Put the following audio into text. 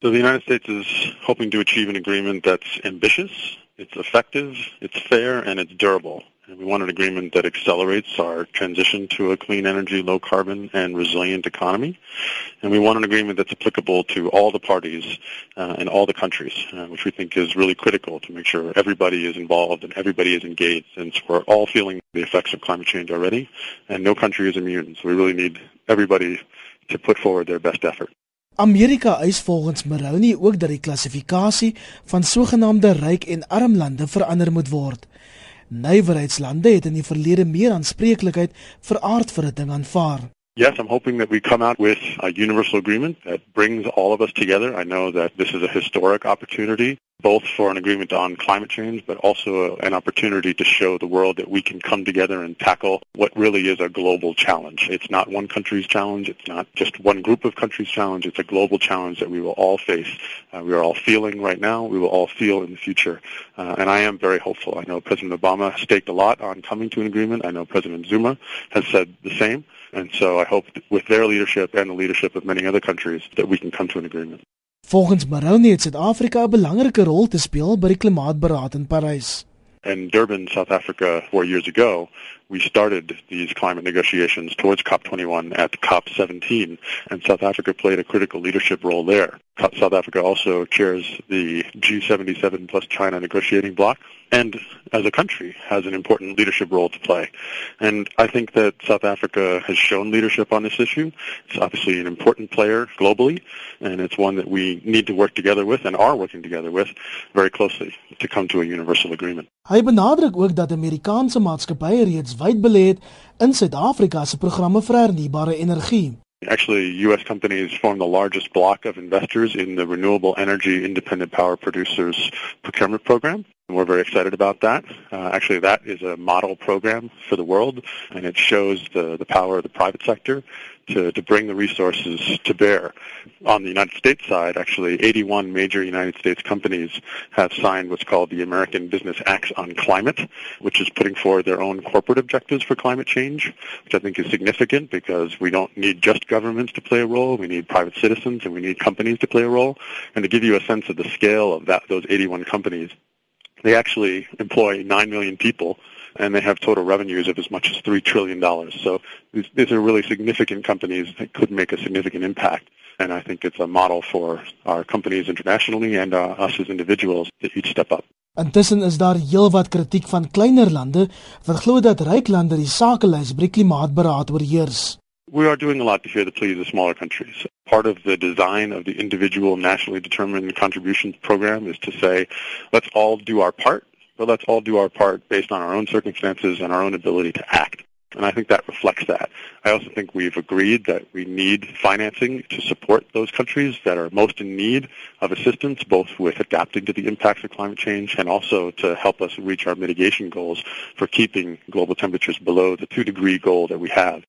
So the United States is hoping to achieve an agreement that's ambitious, it's effective, it's fair, and it's durable. And we want an agreement that accelerates our transition to a clean energy, low carbon, and resilient economy. And we want an agreement that's applicable to all the parties uh, and all the countries, uh, which we think is really critical to make sure everybody is involved and everybody is engaged, since we're all feeling the effects of climate change already, and no country is immune. So we really need everybody to put forward their best effort. Amerika eis volgens Maroney ook dat die klassifikasie van sogenaamde ryk en arm lande verander moet word. Nywerheidslande het in die verlede meer aanspreeklikheid vir aardverhitting aanvaar. Yes, I'm hoping that we come out with a universal agreement that brings all of us together. I know that this is a historic opportunity, both for an agreement on climate change, but also an opportunity to show the world that we can come together and tackle what really is a global challenge. It's not one country's challenge. It's not just one group of countries' challenge. It's a global challenge that we will all face. Uh, we are all feeling right now. We will all feel in the future. Uh, and I am very hopeful. I know President Obama staked a lot on coming to an agreement. I know President Zuma has said the same. And so I hope with their leadership and the leadership of many other countries that we can come to an agreement. Volgens Maroney het Suid-Afrika 'n belangrike rol te speel by die klimaatsberaad in Parys. In Durban, South Africa, 4 years ago, we started these climate negotiations towards COP21 at COP17, and South Africa played a critical leadership role there. South Africa also chairs the G77 plus China negotiating bloc, and as a country has an important leadership role to play. And I think that South Africa has shown leadership on this issue. It's obviously an important player globally, and it's one that we need to work together with and are working together with very closely to come to a universal agreement. Wyd belê het in Suid-Afrika se programme vir hernubare energie. Actually, U.S. companies form the largest block of investors in the Renewable Energy Independent Power Producers Procurement Program. And we're very excited about that. Uh, actually, that is a model program for the world, and it shows the, the power of the private sector to, to bring the resources to bear. On the United States side, actually, 81 major United States companies have signed what's called the American Business Acts on Climate, which is putting forward their own corporate objectives for climate change, which I think is significant because we don't need just governments to play a role. We need private citizens and we need companies to play a role. And to give you a sense of the scale of that, those 81 companies, they actually employ 9 million people and they have total revenues of as much as $3 trillion. So these, these are really significant companies that could make a significant impact. And I think it's a model for our companies internationally and uh, us as individuals to each step up. Intussen is daar heelwat kritiek van kleiner lande wat glo dat ryk lande die sakelys by die klimaatberaad oorheers. We are doing a lot to hear the pleas of smaller countries. Part of the design of the individual nationally determined contributions program is to say, let's all do our part but let's all do our part based on our own circumstances and our own ability to act. And I think that reflects that. I also think we've agreed that we need financing to support those countries that are most in need of assistance, both with adapting to the impacts of climate change and also to help us reach our mitigation goals for keeping global temperatures below the two degree goal that we have.